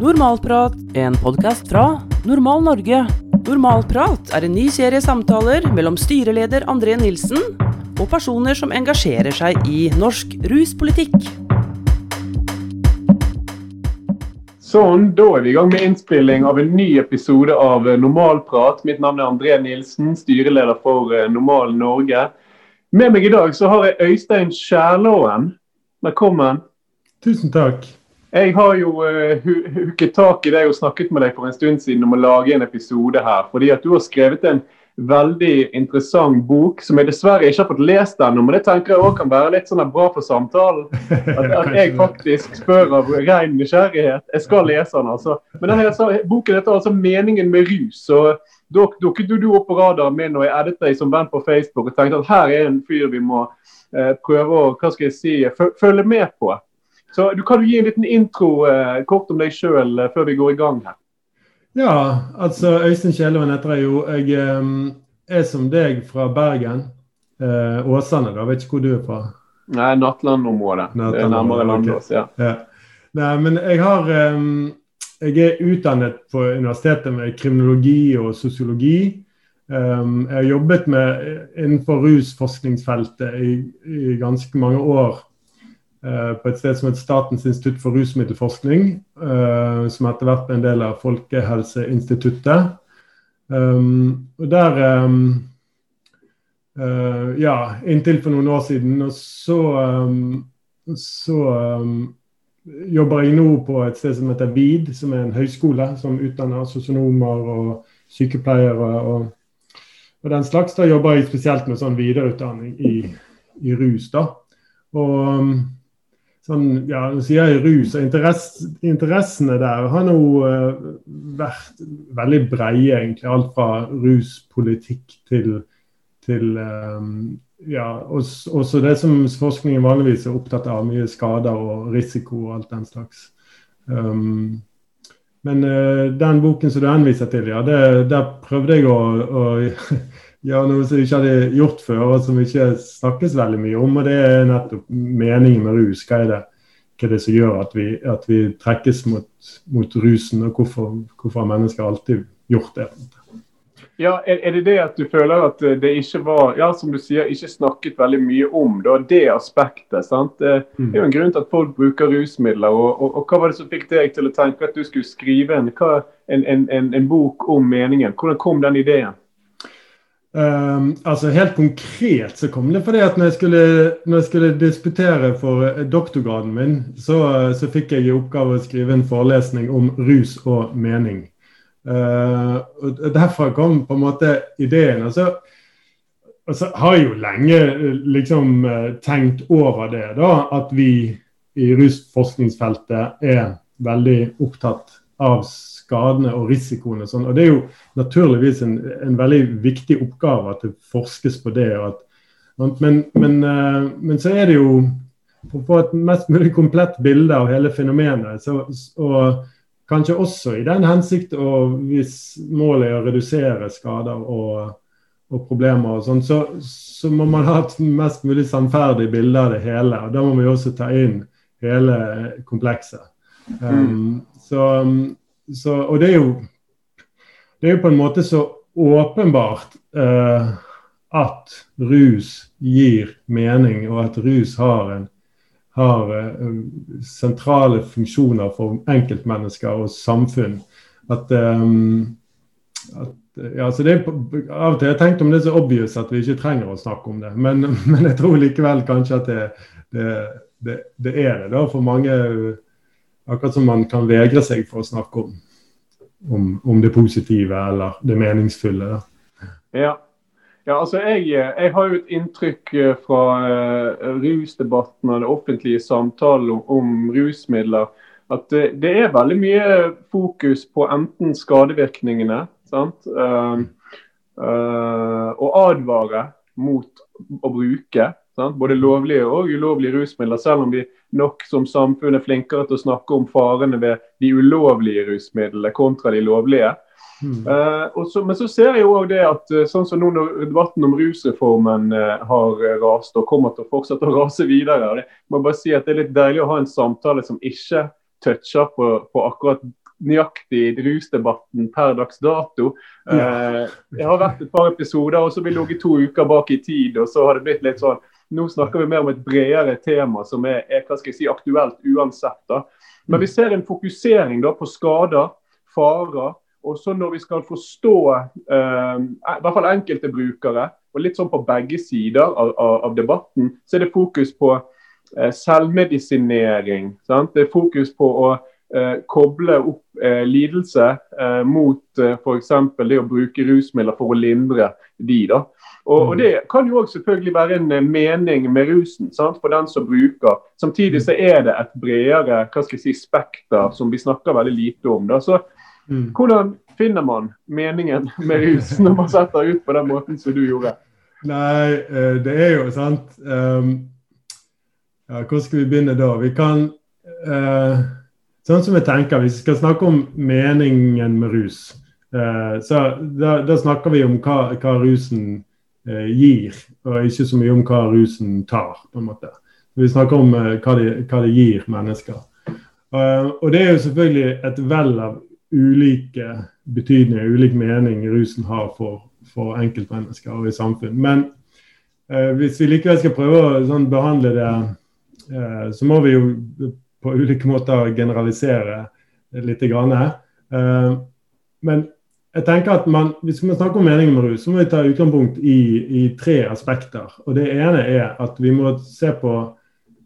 Normalprat, en podkast fra Normal Norge. Normalprat er en ny serie samtaler mellom styreleder André Nilsen og personer som engasjerer seg i norsk ruspolitikk. Sånn, da er vi i gang med innspilling av en ny episode av eh, Normalprat. Mitt navn er André Nilsen, styreleder for eh, Normal Norge. Med meg i dag så har jeg Øystein Skjærlåen. Velkommen. Tusen takk. Jeg har jo uh, hooket tak i deg og snakket med deg for en stund siden om å lage en episode her. Fordi at du har skrevet en veldig interessant bok som jeg dessverre ikke har fått lest ennå. Men det tenker jeg også kan være litt sånn bra for samtalen. At, at jeg faktisk spør av ren nysgjerrighet. Jeg skal lese den, altså. Men denne, altså, boken heter altså 'Meningen med rus'. og dukket du opp på radaren min og jeg editet deg som venn på Facebook og tenkte at her er en fyr vi må eh, prøve å hva skal jeg si, følge med på. Så du Kan du gi en liten intro eh, kort om deg sjøl eh, før vi går i gang her? Ja, altså Øystein Kjeleven heter jeg jo. Jeg um, er som deg fra Bergen. Eh, Åsane, da. Vet ikke hvor du er fra? Nei, Nattland-området. Det er nærmere Landås, ja. ja. Nei, men jeg har um, Jeg er utdannet på universitetet med kriminologi og sosiologi. Um, jeg har jobbet med, innenfor rusforskningsfeltet i, i ganske mange år på et sted som heter Statens institutt for rusmiddelforskning, eh, som etter hvert ble en del av Folkehelseinstituttet. Um, og der Ja, inntil for noen år siden. Og så, så jobber jeg nå på et sted som heter VID, som er en høyskole som utdanner sosionomer og sykepleiere og, og, den slags. Da jobber jeg spesielt med sånn videreutdanning i, i rus. da. Og sånn, ja, sier jeg rus, og interesse, interessene der har nå uh, vært veldig breie, egentlig. Alt fra ruspolitikk til, til um, ja, også, også, det som forskningen vanligvis er opptatt av, mye skader og risiko og alt den slags. Um, men uh, den boken som du henviser til, ja, det, der prøvde jeg å, å gjøre noe som vi ikke hadde gjort før, og som ikke snakkes veldig mye om. Og det er nettopp meningen med rus. Hva er det, hva er det som gjør at vi, at vi trekkes mot, mot, rusen, og hvorfor, hvorfor har mennesker alltid gjort det? Ja, er, er, det det at du føler at det ikke var ja, som du sier, ikke snakket veldig mye om da, det aspektet? sant? Det mm. er jo en grunn til at folk bruker rusmidler. Og, og, og Hva var det som fikk deg til å tenke at du skulle skrive en, hva, en, en, en bok om meningen? Hvordan kom den ideen? Um, altså Helt konkret så kom det fordi at når jeg skulle, når jeg skulle disputere for eh, doktorgraden min, så, så, fikk jeg i oppgave å skrive en forelesning om rus og mening. Uh, og Derfra kom på en måte ideen. Og så har jeg jo lenge liksom tenkt over det, da, at vi i rusforskningsfeltet er veldig opptatt av skadene og risikoene. Og, sånn. og Det er jo naturligvis en, en, veldig viktig oppgave at det forskes på det. At, men, men, eh, men, så er det jo for å få et mest mulig komplett bilde av hele fenomenet. Så, og kanskje også i den hensikt, og hvis målet er å redusere skader og, og problemer, og sånn, så, så, må man ha et mest mulig sannferdig bilde av det hele. og Da må vi også ta inn hele komplekset. Um, så, så, og det er, jo, det er jo på en måte så åpenbart uh, at rus gir mening, og at rus har, en, har uh, sentrale funksjoner for enkeltmennesker og samfunn. At, um, at ja, så det Av og til har jeg tenkt om det er så obvious at vi ikke trenger å snakke om det. Men, men jeg tror likevel kanskje at det, det, det, det er det da for mange Akkurat som man kan vegre seg for å snakke om, om, om det positive eller det meningsfulle. Ja. ja. altså jeg, jeg, har jo et inntrykk eh, fra uh, rusdebatten og det offentlige samtalen om, om rusmidler at det, det, er veldig mye fokus på enten skadevirkningene sant? Uh, uh, og advare mot å bruke sant? både lovlige og ulovlige rusmidler. Selv om vi nok som samfunn er flinkere til å snakke om farene ved de ulovlige rusmidlene kontra de lovlige. Mm. Uh, så, men så ser jeg jo også det at uh, sånn som nå når debatten om rusreformen uh, har rast og kommer til å fortsette å rase videre det, må bare si at det er litt deilig å ha en samtale som ikke toucher på, på akkurat nøyaktig rusdebatten per dags dato. Ja. Jeg har vært et par episoder, og så har vi ligget to uker bak i tid. og så har det blitt litt sånn nå snakker vi mer om et bredere tema som er, er hva skal jeg si, aktuelt uansett. da. Men vi ser en fokusering da på skader, farer. Og så når vi skal forstå eh, i hvert fall enkelte brukere, og litt sånn på begge sider av, av, av debatten, så er det fokus på eh, selvmedisinering. Sant? Det er fokus på å eh, koble opp eh, lidelse eh, mot eh, f.eks. det å bruke rusmidler for å lindre de. da. Og, og, mm. Det kan jo også selvfølgelig være en eh, mening med rusen sant, for den som bruker. Samtidig så er det et bredere hva skal jeg si, spekter som vi snakker veldig lite om. da, så mm. Hvordan finner man meningen med rus når man setter ut på den måten som du gjorde? Nei, eh, det er jo sant um, ja, Hvor skal vi begynne da? Vi kan uh, Sånn som jeg tenker, Hvis vi skal snakke om meningen med rus, uh, så da, da, snakker vi om hva, hva rusen uh, gir, og ikke så mye om hva rusen tar. på en måte. Vi snakker om hva det, hva, det, gir mennesker. og det er jo selvfølgelig et vell av ulike betydninger, ulik mening rusen har for, for enkeltmennesker og i samfunn. Men eh, hvis vi likevel skal prøve å sånn, behandle det, eh, så må vi jo på ulike måter generalisere litt. Grann, eh, men jeg tenker at man, hvis vi snakker om meningen med rus, så må vi ta utgangspunkt i, i tre aspekter. Og Det ene er at vi må se på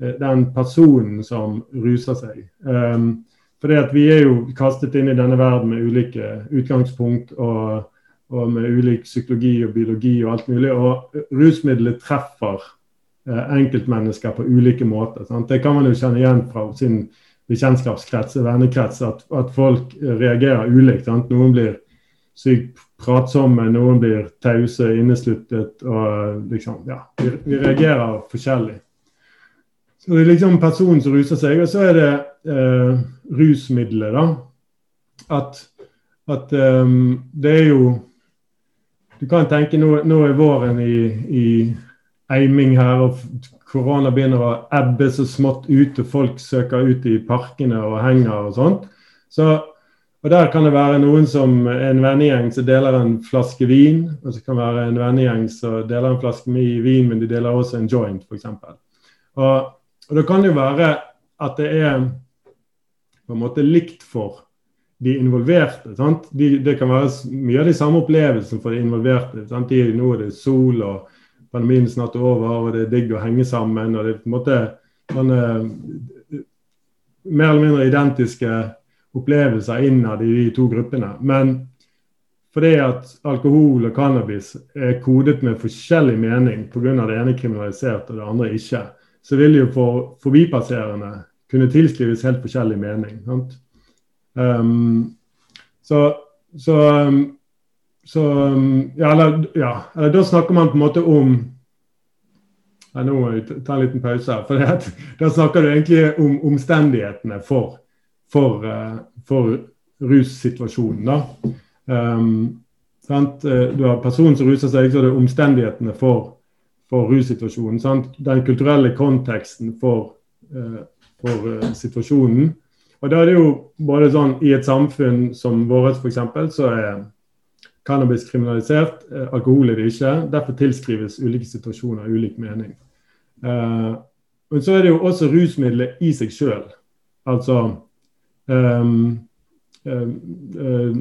eh, den personen som ruser seg. Um, fordi at Vi er jo kastet inn i denne verden med ulike utgangspunkt og og med ulik psykologi og biologi og alt mulig. Og rusmiddelet treffer eh, enkeltmennesker på ulike måter. Sant? Det kan man jo kjenne igjen fra sin bekjentskapskrets vennekrets, at, at, folk reagerer ulikt. Sant? Noen blir sykt pratsomme, noen blir tause, innesluttet. og liksom, ja, vi, vi, reagerer forskjellig. Så Det er liksom personen som ruser seg, og så er det eh, rusmidler. da, At, at um, det er jo du kan tenke nå, nå er våren i, i, eiming her, og korona begynner å ebbe så smått ut, og folk søker ut i parkene og henger og sånt. Så, og Der kan det være noen som en vennegjeng som deler en flaske vin. Og så kan det være en vennegjeng som deler en flaske vin, men de deler også en joint, f.eks. Og, og da kan det jo være at det er på en måte likt for de involverte. De, det kan være mye av de samme opplevelsene for de involverte. Sant? De, nå er det sol, og pandemien snart over, og det er digg å henge sammen. og det er på en måte sånne mer eller mindre identiske opplevelser innad i de to gruppene. Men fordi at alkohol og cannabis er kodet med forskjellig mening pga. det ene kriminalisert og det andre ikke, så vil jo for forbipasserende kunne tilskrives helt forskjellig mening. Sant? Um, så, så, um, så um, ja, eller, ja, eller da snakker man på en måte om ja, Nå må vi ta en liten pause. her, for Da snakker du egentlig om omstendighetene for, for, uh, for russituasjonen. da. Um, sant? Uh, du har personen som ruser seg, så er det omstendighetene for, for russituasjonen. Sant? Den kulturelle konteksten for, uh, for situasjonen. Og da er det jo både sånn I et samfunn som vårt f.eks. så er cannabis kriminalisert. Eh, alkohol er det ikke. Derfor tilskrives ulike situasjoner ulik mening. Uh, men så er det jo også rusmidler i seg sjøl. Altså um, um, um,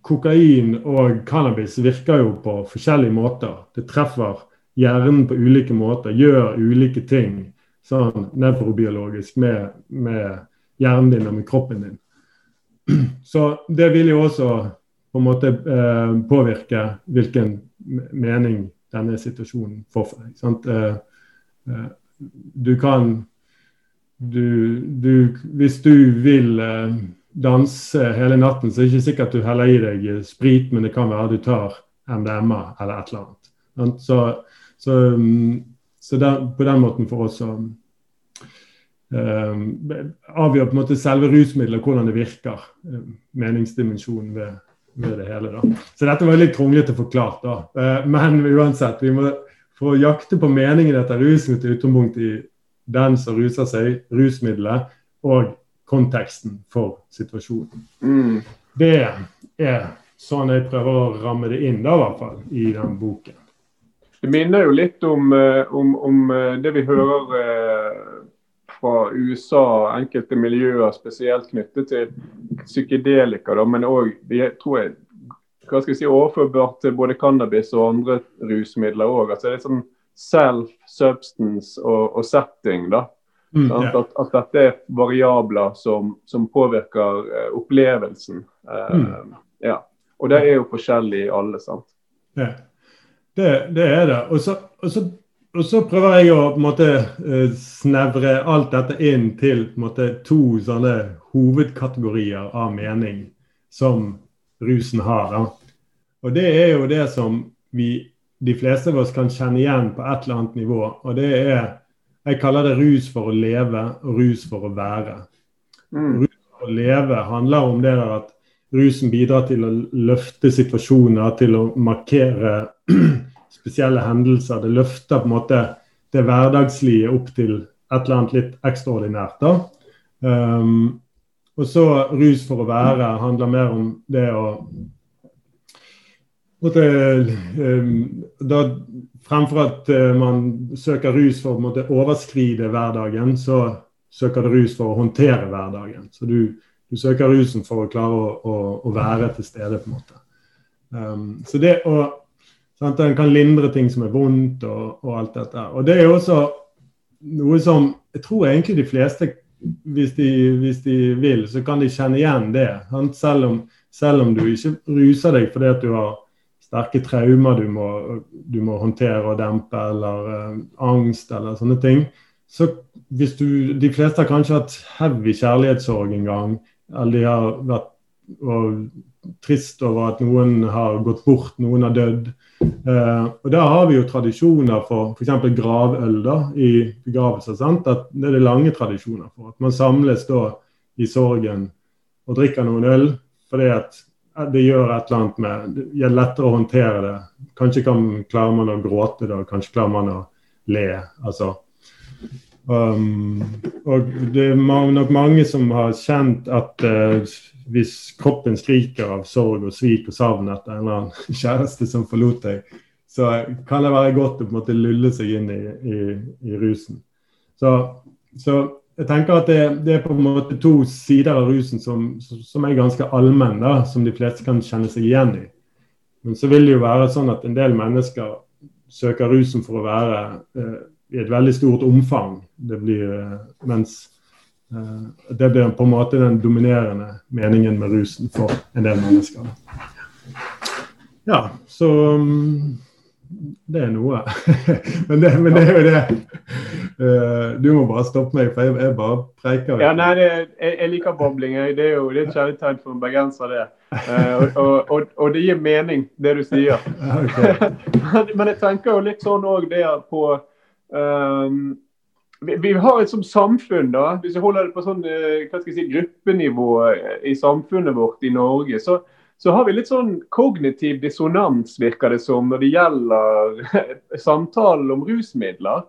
Kokain og cannabis virker jo på forskjellige måter. Det treffer hjernen på ulike måter, gjør ulike ting sånn nevrobiologisk med, med hjernen din og med kroppen din. Så det vil jo også på en måte eh, påvirke hvilken mening denne situasjonen får for. Sant? Eh, eh, du kan du, du, Hvis du vil eh, danse hele natten, så er det ikke sikkert du heller i deg sprit, men det kan være at du tar MDMA eller et eller annet. Så, så, mm, så der, på den måten for oss å uh, avgjør på en måte selve rusmiddelet hvordan det virker. Uh, meningsdimensjonen ved, ved, det hele. da. Så dette var litt kronglete forklart, da. Uh, men uansett, vi må for å jakte på meningen etter rusen til utgangspunkt i den som ruser seg, rusmiddelet, og konteksten for situasjonen. Mm. Det er sånn jeg prøver å ramme det inn, da, i hvert fall, i den boken. Det minner jo litt om, eh, om, om eh, det vi hører eh, fra USA enkelte miljøer, spesielt knyttet til psykedelika, da, men òg tror jeg hva skal jeg si, overførbart til både cannabis og andre rusmidler òg. Altså, det er sånn self, substance og, og setting. da. Mm, yeah. at, at, dette er variabler som, som påvirker uh, opplevelsen. Uh, mm. ja. Og det er jo forskjellig i alle. sant? Ja. Det, det er det. Og så, og, så, og så, prøver jeg å måte, uh, snevre alt dette inn til måte, to sånne hovedkategorier av mening som rusen har. Da. Og det er jo det som vi, de fleste av oss kan kjenne igjen på et eller annet nivå. Og det er jeg kaller det rus for å leve og rus for å være. Mm. Rus for å leve handler om det at rusen bidrar til å løfte situasjoner, til å markere spesielle hendelser. Det løfter på en måte det hverdagslige opp til et eller annet litt ekstraordinært. da. Um, og så rus for å være handler mer om det å måtte, um, da fremfor at uh, man søker rus for å overskride hverdagen, så søker du rus for å håndtere hverdagen. Så du, du søker rusen for å klare å, å, å, være til stede, på en måte. Um, så det å sant, Den kan lindre ting som er vondt, og, og, alt dette. Og det er jo også noe som jeg tror egentlig de fleste, hvis de, hvis de vil, så kan de kjenne igjen det. Selv om, selv om du ikke ruser deg fordi at du har sterke traumer du må, du må håndtere og dempe, eller uh, angst eller sånne ting. Så hvis du, De fleste har kanskje hatt heavy kjærlighetssorg en gang, eller de har vært og, trist over at noen har gått bort, noen har dødd. Uh, og Da har vi jo tradisjoner for f.eks. gravøl da, i begravelser. sant? At Det er det lange tradisjoner for. At man samles da i sorgen og drikker noen øl fordi at det gjør et eller annet med Det er lettere å håndtere det. Kanskje kan, klarer man å gråte da, kanskje klarer man å le. altså. Um, og det er nok mange som har kjent at uh, hvis kroppen skriker av sorg og svik og savn etter en eller annen kjæreste som forlot deg, så kan det være godt å på en måte lulle seg inn i, i, i rusen. Så, så jeg tenker at det, det, er på en måte to sider av rusen som, som er ganske allmenn, som de fleste kan kjenne seg igjen i. Men så vil det jo være sånn at en del mennesker søker rusen for å være eh, i et veldig stort omfang. Det blir, eh, mens eh, det blir på en måte den dominerende meningen med rusen for en del mennesker. Ja, så um, det er noe. men, det, men, det, er jo det. Uh, du må bare stoppe meg, for jeg, jeg bare preiker. Ja, nei, det, jeg, jeg, liker bobling. Det er jo det er et kjærlighetstegn for en bergenser, det. Uh, og, og, og, det gir mening, det du sier. men, men, jeg tenker jo litt sånn òg det på um, vi, vi, har et som samfunn, da, hvis vi holder det på sånn hva skal jeg si, gruppenivå i samfunnet vårt i Norge, så så har vi litt sånn kognitiv dissonans, virker det som, når det gjelder samtalen om rusmidler.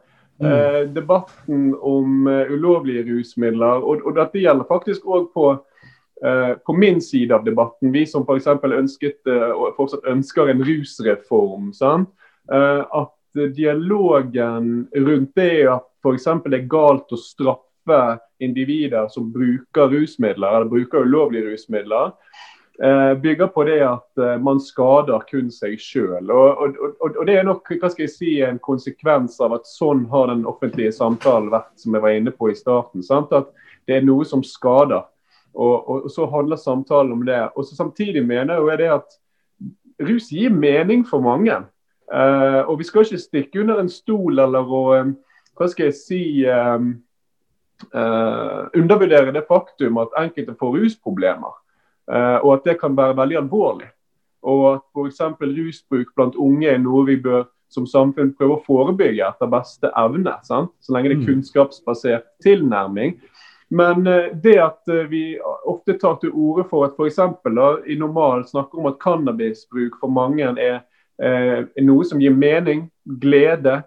Mm. Eh, debatten om uh, ulovlige rusmidler. Og, og, dette gjelder faktisk òg på, uh, på min side av debatten. Vi som f.eks. ønsket uh, og fortsatt ønsker en rusreform. at dialogen rundt det at f.eks. det er galt å straffe individer som bruker rusmidler, eller bruker ulovlige rusmidler, Eh, bygger på det at eh, man skader kun seg sjøl. Og, og, og, og, det er nok hva skal jeg si, en konsekvens av at sånn har den offentlige samtalen vært, som jeg var inne på i starten. Sant? At det er noe som skader. Og, så handler samtalen om det. Og så Samtidig mener jeg det at rus gir mening for mange. Uh, og vi skal ikke stikke under en stol eller å, hva skal jeg si um, uh, undervurdere det faktum at enkelte får rusproblemer. uh, og at det kan være veldig alvorlig. Og at f.eks. rusbruk blant unge er noe vi bør som samfunn prøve å forebygge etter beste evne. Sant? Så lenge det er mm. kunnskapsbasert tilnærming. Men det at vi ofte tar til orde for at f.eks. i normal snakker om at cannabisbruk for mange er noe som gir mening, glede,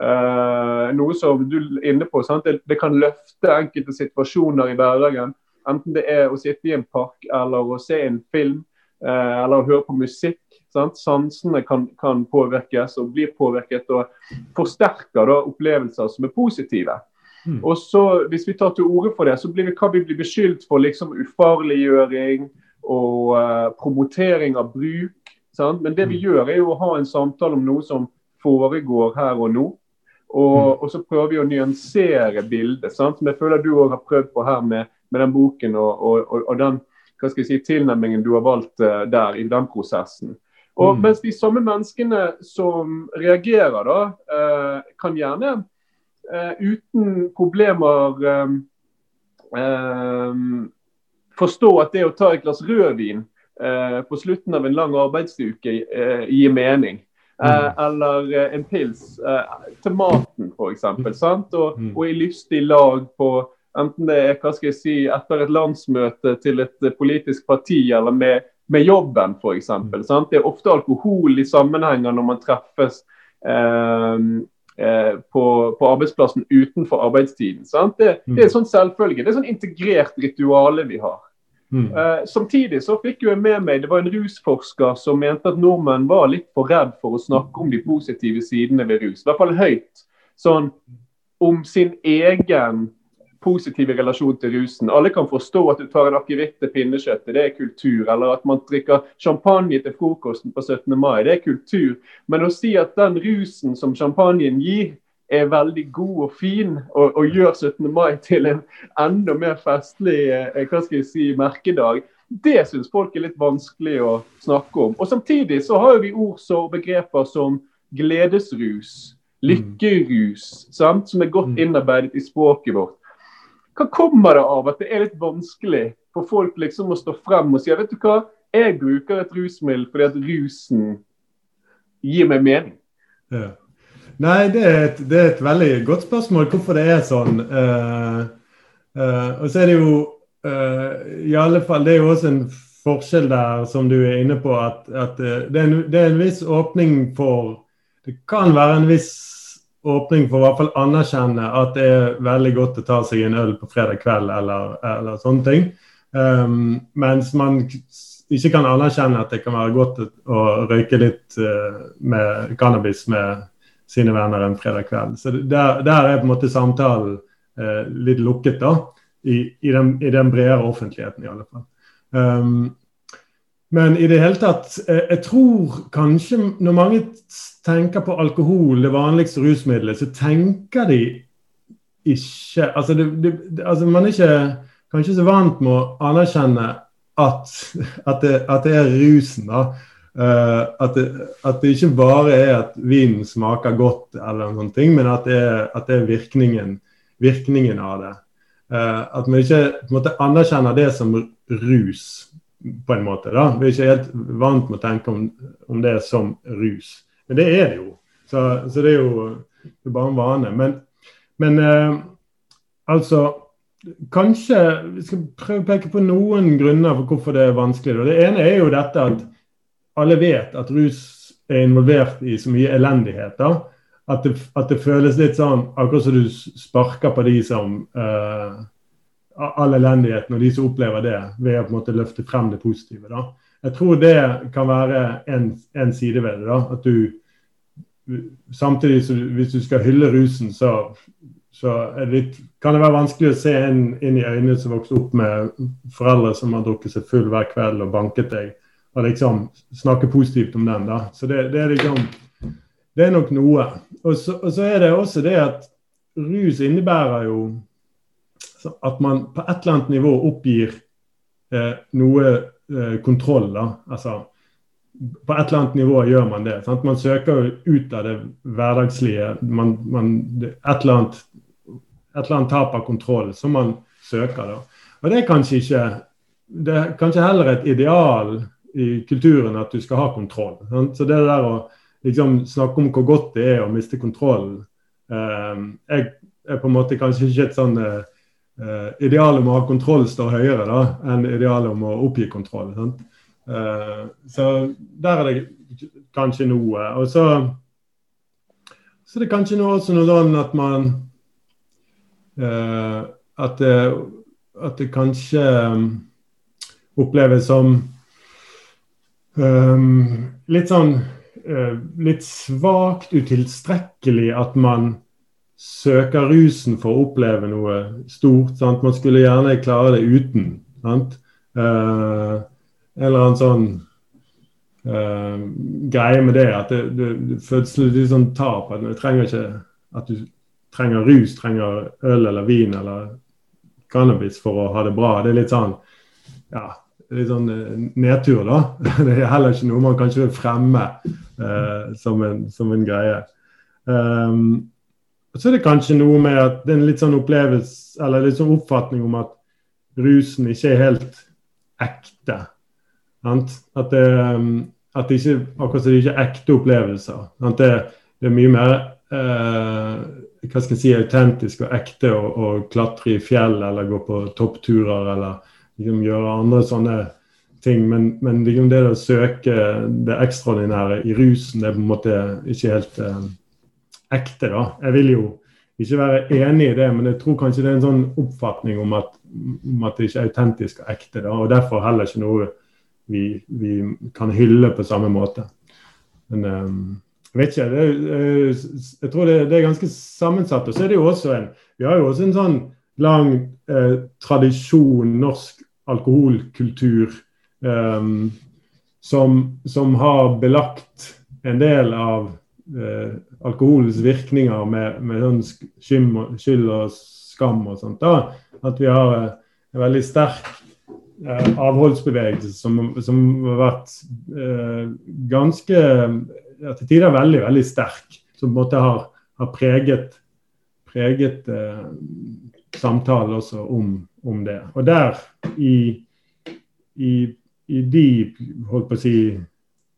Uh, noe som du er inne på, det, det, kan løfte enkelte situasjoner i hverdagen. enten det er å sitte i en park eller å se en film eh, eller å høre på musikk. Sant? Sansene kan, kan, påvirkes og blir påvirket og forsterker da, opplevelser som er positive. Mm. Og så, Hvis vi tar til orde for det, så blir vi, kan vi bli beskyldt for liksom ufarliggjøring og uh, promotering av bruk. Sant? Men det vi mm. gjør, er jo å ha en samtale om noe som foregår her og nå. Og, mm. og så prøver vi å nyansere bildet, sant? som jeg føler du òg har prøvd på her med, med den boken og, og, og, den hva skal jeg si, tilnærmingen du har valgt uh, der i den prosessen. Og mm. Mens de samme menneskene som reagerer, da, uh, kan gjerne uh, uten problemer forstå at det å ta et glass rødvin på slutten av en lang arbeidsuke gir mening. Eh, mm. eller eh, en pils eh, til maten, f.eks. Og, mm. og i lystig lag på enten det er hva skal jeg si, etter et landsmøte til et politisk parti, eller med, med jobben f.eks. Mm. Det er ofte alkohol i sammenhenger når man treffes eh, eh, på, på, arbeidsplassen utenfor arbeidstiden. Det, det, er sånn selvfølge. Det er sånn integrert rituale vi har. Uh, samtidig så fikk jeg med meg det var en rusforsker som mente at nordmenn var litt for redd for å snakke om de positive sidene ved rus. I hvert fall høyt. Sånn om sin egen positive relasjon til rusen. Alle kan forstå at du tar en akevitt til pinnekjøttet, det er kultur. Eller at man drikker champagne til frokosten på 17. mai, det er kultur. Men å si at den rusen som champagnen gir, er veldig god og fin, og, og gjør 17. mai til en enda mer festlig eh, hva skal jeg si, merkedag. Det syns folk er litt vanskelig å snakke om. Og Samtidig så har vi ord og begreper som gledesrus, lykkerus, sant? som er godt mm. innarbeidet i språket vårt. Hva kommer det av at det er litt vanskelig for folk liksom å stå frem og si vet du hva, jeg bruker et rusmiddel fordi at rusen gir meg mening? Ja. Nei, det er, et, det er, et, veldig godt spørsmål hvorfor det er sånn. Uh, uh, og så er det jo uh, i alle fall, Det er jo også en forskjell der, som du er inne på, at, at det, er en, det, er en, viss åpning for Det kan være en viss åpning for å hvert fall anerkjenne at det er veldig godt å ta seg en øl på fredag kveld eller, eller sånne ting. Um, mens man ikke kan anerkjenne at det kan være godt å røyke litt med cannabis med sine venner en fredag kveld. Så der, der er på en måte samtalen eh, litt lukket, da. I, i, den, I, den, bredere offentligheten, i alle fall. Um, men i det hele tatt eh, Jeg tror kanskje når mange tenker på alkohol, det vanligste rusmiddelet, så tenker de ikke Altså, det, det, altså man er ikke kanskje så vant med å anerkjenne at, at, det, at det er rusen, da. Uh, at, det, at, det, ikke bare er at vinen smaker godt, eller noen ting, men at det er, at det er virkningen, virkningen, av det. Uh, at vi ikke måte anerkjenner det som rus, på en måte. da. Vi er ikke helt vant med å tenke om, om det som rus. Men det er det jo. Så, så det er jo det er bare en vane. Men, men uh, altså Kanskje vi skal prøve å peke på noen grunner for hvorfor det er vanskelig. Og Det ene er jo dette at alle vet at rus er involvert i så mye elendighet. da, at det, at det, føles litt sånn akkurat som du sparker på de som uh, all elendigheten og de som opplever det, ved å på en måte løfte frem det positive. da. Jeg tror det kan være en, side ved det. da, at du Samtidig som hvis du skal hylle rusen, så, så det litt, kan det være vanskelig å se en inn i øynene som vokser opp med foreldre som har drukket seg full hver kveld og banket deg og liksom snakke positivt om den. da. Så det, det, er liksom Det er nok noe. Og så, og så, er det også det at rus innebærer jo at man på et eller annet nivå oppgir eh, noe eh, kontroll. da, altså på et eller annet nivå gjør man det. Sant? Man søker jo ut av det hverdagslige. Man, man, et, eller annet, et eller annet tap av kontroll som man søker. da. Og det er ikke det er kanskje heller et ideal i kulturen at du skal ha kontroll. Sant? Så det der å liksom snakke om hvor godt det er å miste kontrollen eh, Jeg er på en måte kanskje ikke et sånn eh, eh Idealet om å ha kontroll står høyere da, enn idealet om å oppgi kontroll. Eh, så der er det kanskje noe. Og så, så er det kanskje noe også noe sånn at man eh, at, at det kanskje um, oppleves som um, litt sånn uh, Litt svakt utilstrekkelig at man søker rusen for å oppleve noe stort. Sant? Man skulle gjerne klare det uten. Sant? Uh, en eller annen sånn uh, greie med det at det, det, det litt sånn tap. At du trenger ikke at du trenger rus, trenger øl eller vin eller cannabis for å ha det bra. Det er litt sånn ja, litt sånn eh, nedtur, da. Det er heller ikke noe man kanskje vil fremme uh, som, en, som, en, greie. Um, så er det kanskje noe med at det er en litt sånn opplevelse, eller litt sånn oppfatning om at rusen ikke er helt ekte. At det, um, at det ikke akkurat som det ikke er ekte opplevelser. Det, det, er mye mer uh, hva skal jeg si, autentisk og ekte å klatre i fjell eller gå på toppturer eller liksom, gjøre andre sånne ting. Men, men liksom, det å søke det ekstraordinære i rusen, det er på en måte ikke helt eh, ekte. da. Jeg vil jo ikke være enig i det, men jeg tror kanskje det er en sånn oppfatning om at, om at det ikke er autentisk og ekte. da, og Derfor heller ikke noe vi, vi kan hylle på samme måte. Men um, jeg vet ikke. Det, jeg tror det, det, er ganske sammensatt. Og så er det jo også en Vi har jo også en sånn lang eh, tradisjon, norsk alkoholkultur, eh, som, som har belagt en del av eh, alkoholens virkninger med, med sånn skyld og skam og sånt. da, At vi har eh, en veldig sterk eh, avholdsbevegelse som, som, har vært eh, ganske ja, Til tider veldig, veldig sterk. Som på en måte har, har preget, preget samtalen også om, om, det. Og der, i, i, i de holdt på å si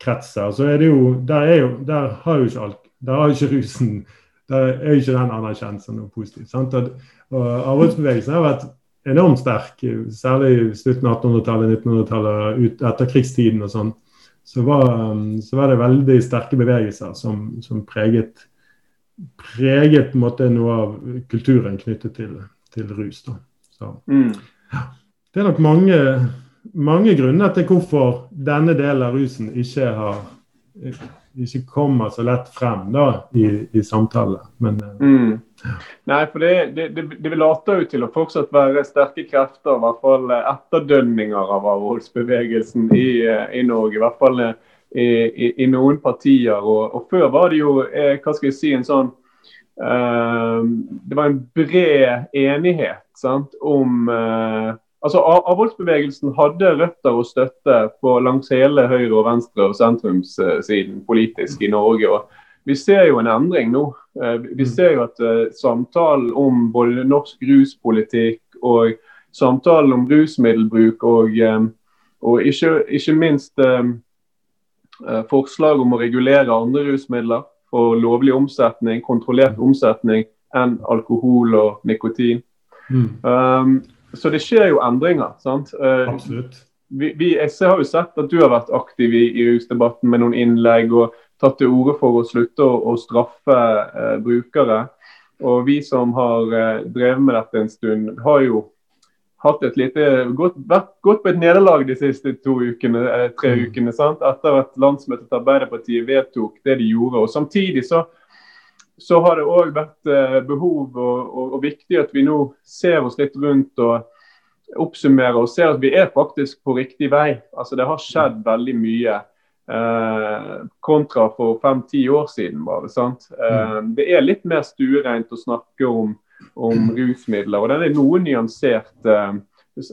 kretser, så er det jo Der, er jo, der har jo ikke alt Der har ikke rusen Der er jo ikke den anerkjent som noe positivt. sant? Og, og Avholdsbevegelsen har vært enormt sterk, særlig i slutten av 1800-tallet, 1900-tallet, ut etterkrigstiden og sånn. Så så var, det veldig sterke bevegelser som, som preget, preget måte, noe av kulturen knyttet til, til rus. Da. Så, mm. ja. Det er nok mange mange grunner til hvorfor denne delen av rusen ikke har ikke kommer så lett frem da, i, i samtale. Men, eh, mm. Nei, for det, det, det, det later jo til å fortsatt være sterke krefter, i hvert fall etterdønninger av avholdsbevegelsen i, eh, i Norge. I hvert fall eh, i, i, i noen partier. Og, og, før var det jo hva skal jeg si, en sånn Det var en bred enighet sant, om uh, Altså, Avholdsbevegelsen hadde røtter og støtte på langs hele høyre-, og venstre- og sentrumssiden politisk i Norge. og Vi ser jo en endring nå. Eh, vi mm. ser jo at samtalen om både norsk ruspolitikk og samtalen om rusmiddelbruk og, og ikke, ikke, minst forslag om å regulere andre rusmidler for lovlig omsetning, kontrollert omsetning, enn alkohol og nikotin. Mm. Um, så det skjer jo endringer. sant? Eh, Absolutt. Vi, vi, jeg har jo sett at du har vært aktiv i, i rusdebatten med noen innlegg og tatt til orde for å slutte å, å straffe eh, brukere. Og vi som har eh, drevet med dette en stund, har jo hatt et lite, gått, vært, gått på et nederlag de siste to ukene, eh, tre mm. ukene. sant? Etter at landsmøtet til Arbeiderpartiet vedtok det de gjorde. og Samtidig så så har det òg vært eh, behov og, og, og, viktig at vi nå ser oss litt rundt og oppsummerer og ser at vi er faktisk på riktig vei. Altså Det har skjedd veldig mye eh, kontra for fem-ti år siden. bare, sant? Eh, mm. det er litt mer stuereint å snakke om, om rusmidler. og den er noe nyansert, uh,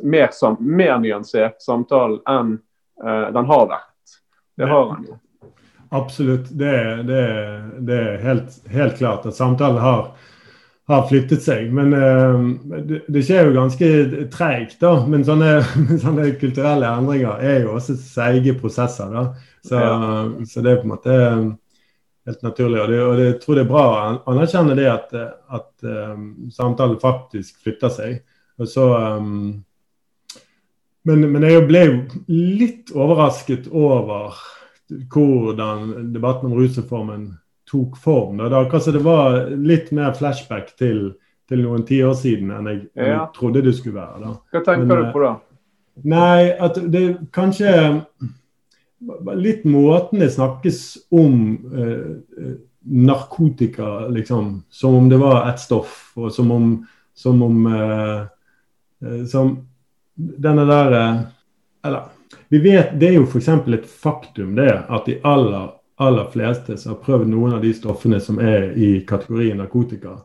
mer, sam, mer nyansert samtale enn uh, den har vært. Det har den jo. Absolutt. Det, det, det er helt, helt, klart at samtalen har, har flyttet seg. Men uh, det, det, skjer jo ganske treigt, da. Men sånne, sånne, kulturelle endringer er jo også seige prosesser. da. Så, ja. så, det er på en måte helt naturlig. Og, og jeg tror det er bra å anerkjenne det at, at um, samtalen faktisk flytter seg. Og så um, men, men jeg ble litt overrasket over hvordan debatten om rusreformen tok form. Da. Det, det var litt mer flashback til, til noen tiår siden enn jeg, ja. jeg trodde det skulle være. da. Hva tenker Men, du på da? Nei, at det kanskje Litt måten det snakkes om eh, eh, narkotika, liksom. Som om det var ett stoff, og som om, som om eh, eh, Som denne der eh, Eller vi vet, Det er jo f.eks. et faktum det at de aller, aller fleste som har prøvd noen av de stoffene som er i kategorien narkotika,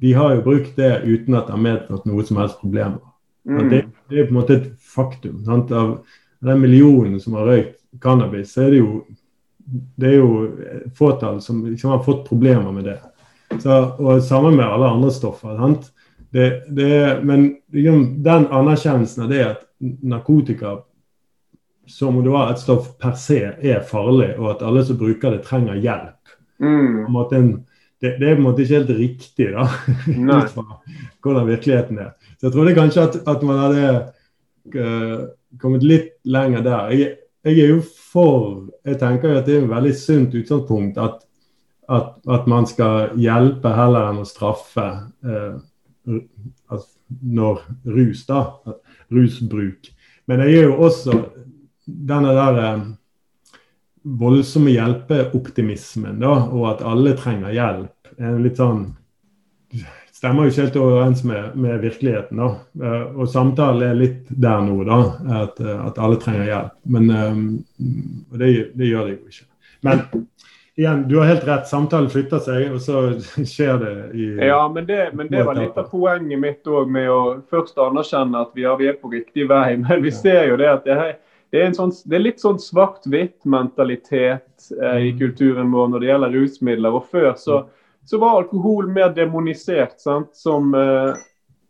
de har jo brukt det uten at det har medført noe som helst problemer. Mm. Det, det er på en måte et faktum. Sant? Av den millionen som har røykt cannabis, så er det jo det er jo fåtall som liksom har fått problemer med det. Så, og Sammen med alle andre stoffer. Det, det, men liksom, den anerkjennelsen av det at narkotika som om det var et stoff per se er farlig, og at alle som bruker det, trenger hjelp. Mm. en det, det er på en måte ikke helt riktig, da, ut fra hvordan virkeligheten er. Så jeg trodde kanskje at, at man hadde uh, kommet litt lenger der. Jeg, jeg er jo for Jeg tenker jo at det er et veldig sunt utgangspunkt at, at, at man skal hjelpe heller enn å straffe eh, altså, når rus, da. Rusbruk. Men jeg er jo også denne der eh, voldsomme hjelpeoptimismen, da, og at alle trenger hjelp, er litt sånn Stemmer jo ikke helt overens med, med virkeligheten. da. Eh, og samtalen er litt der nå, da. At, eh, at alle trenger hjelp. Men eh, Og det, det gjør det jo ikke. Men igjen, du har helt rett. Samtalen flytter seg, og så skjer det i Ja, men det, men det var litt av poenget mitt òg, med å først anerkjenne at vi er, vi er på riktig vei. Men vi ser jo det at det, er, det, er, en sånn, det er litt sånn svart-hvitt-mentalitet eh, i kulturen vår når det gjelder rusmidler. Og før så, så var alkohol mer demonisert, sant? Som, eh,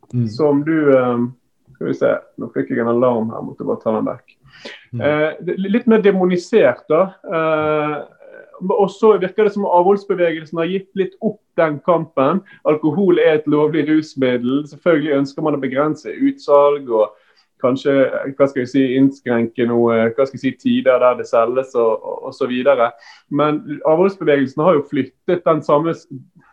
Mm. som du eh, Skal vi se, nå fikk jeg en alarm her, måtte bare ta den vekk. Mm. Eh, litt mer demonisert, da. Eh, og så virker det som avholdsbevegelsen har gitt litt opp den kampen. Alkohol er et lovlig rusmiddel. Selvfølgelig ønsker man å begrense utsalg og kanskje hva skal jeg si, innskrenke noe, hva skal jeg si, tider der det selges og osv. Men avholdsbevegelsen har jo flyttet den samme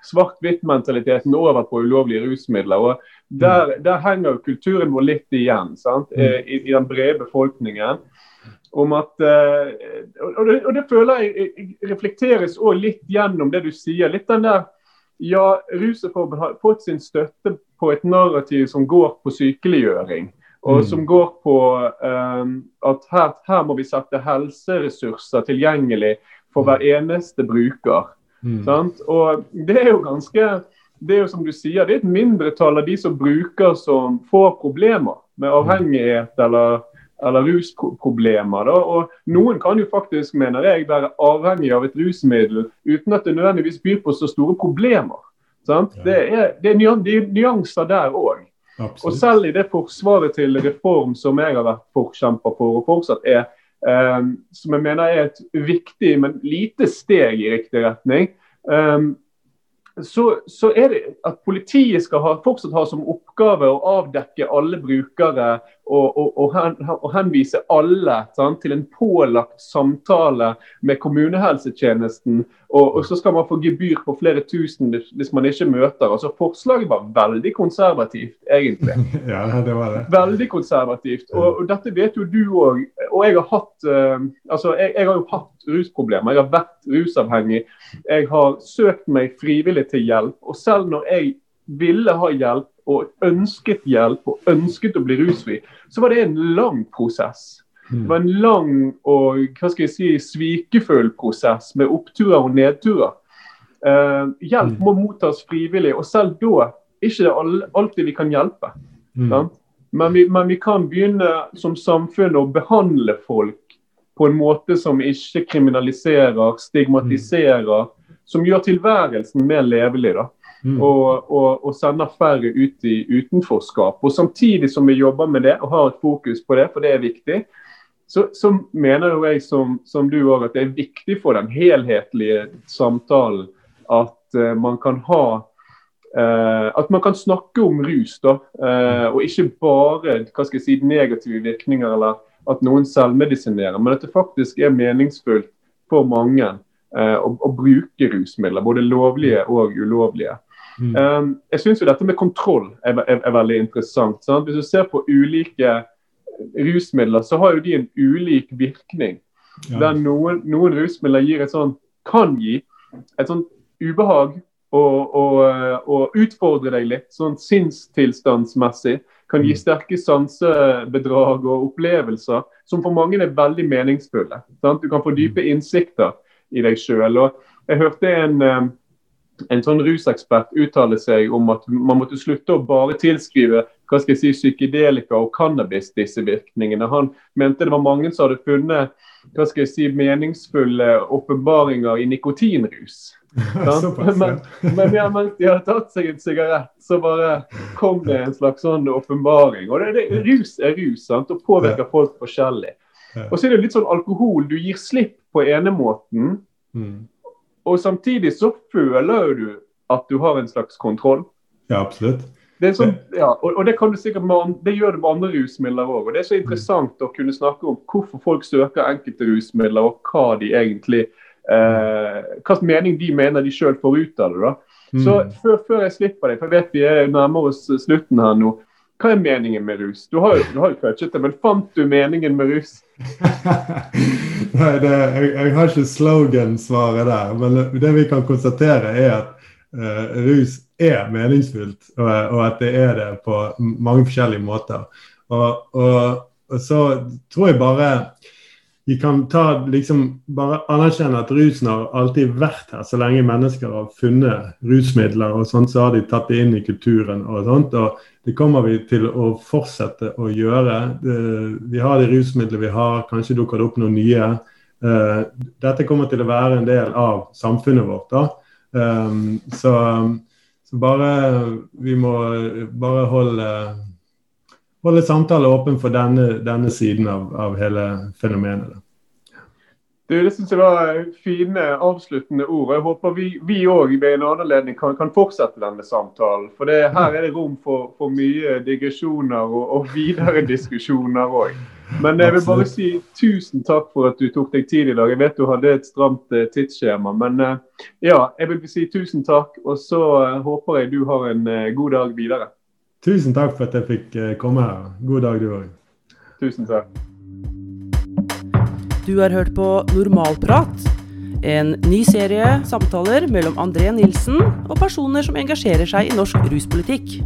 svart-hvitt-mentaliteten over på ulovlige rusmidler. og Der, der henger jo kulturen vår litt igjen sant? Eh, I, i den brede befolkningen om at eh, og, det, og det føler jeg reflekteres òg litt gjennom det du sier. Litt den der Ja, Rusreformen har fått sin støtte på et narrativ som går på sykeliggjøring. Og Mm. som går på um, at her, her må vi sette helseressurser tilgjengelig for hver eneste bruker. Mm. Sant? Og det er jo ganske det er jo som du sier, det er et mindretall av de som bruker som får problemer med avhengighet eller, eller rusproblemer. Da. Og noen kan jo faktisk, mener jeg, være avhengig av et rusmiddel uten at det nødvendigvis byr på så store problemer. Sant? Det, er, det er nyanser der òg. Og selv i det forsvaret til reform som jeg har vært forkjemper for, og fortsatt er, eh, som jeg mener er et viktig, men lite steg i riktig retning, eh, så, så er det at politiet skal ha, fortsatt ha som oppgave å avdekke alle brukere og, og, og, hen, og henvise alle sant, til en pålagt samtale med kommunehelsetjenesten. Og, så skal man få gebyr på flere tusen hvis, man ikke møter. Altså Forslaget var veldig konservativt, egentlig. Ja, det var det. Veldig konservativt. Og dette vet jo du òg. Og jeg har hatt uh, altså jeg, jeg har jo hatt rusproblemer. Jeg har vært rusavhengig. Jeg har søkt meg frivillig til hjelp. Og selv når jeg ville ha hjelp og ønsket hjelp og ønsket å bli rusfri, så var det en lang prosess. Det var en lang og hva skal jeg si, svikefull prosess med oppturer og nedturer. Eh, hjelp må mottas frivillig, og selv da ikke det all, alltid vi kan hjelpe. Mm. Men, vi, men vi kan begynne som samfunn å behandle folk på en måte som ikke kriminaliserer, stigmatiserer, som gjør tilværelsen mer levelig. da. Mm. Og, og, og sender færre ut i utenforskap. Og Samtidig som vi jobber med det og har et fokus på det, for det er viktig, så, så mener jo jeg som, som du òg at det er viktig for den helhetlige samtalen at uh, man kan ha uh, At man kan snakke om rus, da, uh, og ikke bare hva skal jeg si, negative virkninger eller at noen selvmedisinerer, men at det faktisk er meningsfullt for mange å, å bruke rusmidler, både lovlige og ulovlige. Mm. Um, jeg syns jo dette med kontroll er, er, er veldig interessant. Sant? Hvis du ser på ulike rusmidler, så har jo de en ulik virkning. Ja. Der noen, noen, rusmidler gir et sånn, kan gi et sånn ubehag og, og, og utfordre deg litt, sånn sinnstilstandsmessig. Kan gi mm. sterke sansebedrag og opplevelser som for mange er veldig meningsfulle. Sant? Du kan få dype mm. innsikter i deg sjøl. Jeg hørte en en sånn rusekspert uttaler seg om at man måtte slutte å bare tilskrive hva skal jeg si, psykedelika og cannabis disse virkningene. Han mente det var mange som hadde funnet hva skal jeg si, meningsfulle åpenbaringer i nikotinrus. men, men jeg mente de hadde tatt seg en sigarett, så bare kom det en slags sånn åpenbaring. Og det, det, Rus er rus sant? og påvirker folk forskjellig. Og så er det litt sånn alkohol. Du gir slipp på ene måten. Mm. Og samtidig så føler du at du har en slags kontroll. Ja, absolutt. Det sånn, ja, og, og, det du med, det gjør det med andre rusmidler òg. Det er så interessant mm. å kunne snakke om hvorfor folk søker enkelte rusmidler, og hva de egentlig eh, hva mening de mener de sjøl får ut av det. da. Så mm. før, før, jeg slipper deg, for jeg vet vi er nærmer oss slutten her nå. Hva er meningen med rus? Du har jo, touchet det, men fant du meningen med rus? Nei, det, jeg, jeg, har ikke slogan-svaret der. Men det vi kan konstatere, er at uh, rus er meningsfullt, og, og, at det er det på mange forskjellige måter. Og, og, og så tror jeg bare vi kan ta, liksom, bare anerkjenne at rusen har alltid vært her. Så lenge mennesker har funnet rusmidler, og sånt, så har de tatt det inn i kulturen. og sånt, og Det kommer vi til å fortsette å gjøre. Vi har de rusmidlene vi har, kanskje dukker det opp noen nye. Uh, dette kommer til å være en del av samfunnet vårt. da. Um, så, så bare vi må bare holde holde samtalen åpen for denne, denne siden av, av, hele fenomenet. Du, Det synes jeg var fine avsluttende ord. Jeg håper vi òg ved en anledning kan, kan, fortsette denne samtalen. For det, her er det rom for, for mye digresjoner og, og videre diskusjoner òg. Men jeg vil bare si tusen takk for at du tok deg tid i dag. Jeg vet du hadde et stramt uh, tidsskjema. Men uh, ja, jeg vil si tusen takk. Og så uh, håper jeg du har en god dag videre. Tusen takk for at jeg fikk eh, komme her. God dag, du òg. Tusen takk. Du har hørt på Normalprat. En ny serie samtaler mellom André Nilsen og personer som engasjerer seg i norsk ruspolitikk.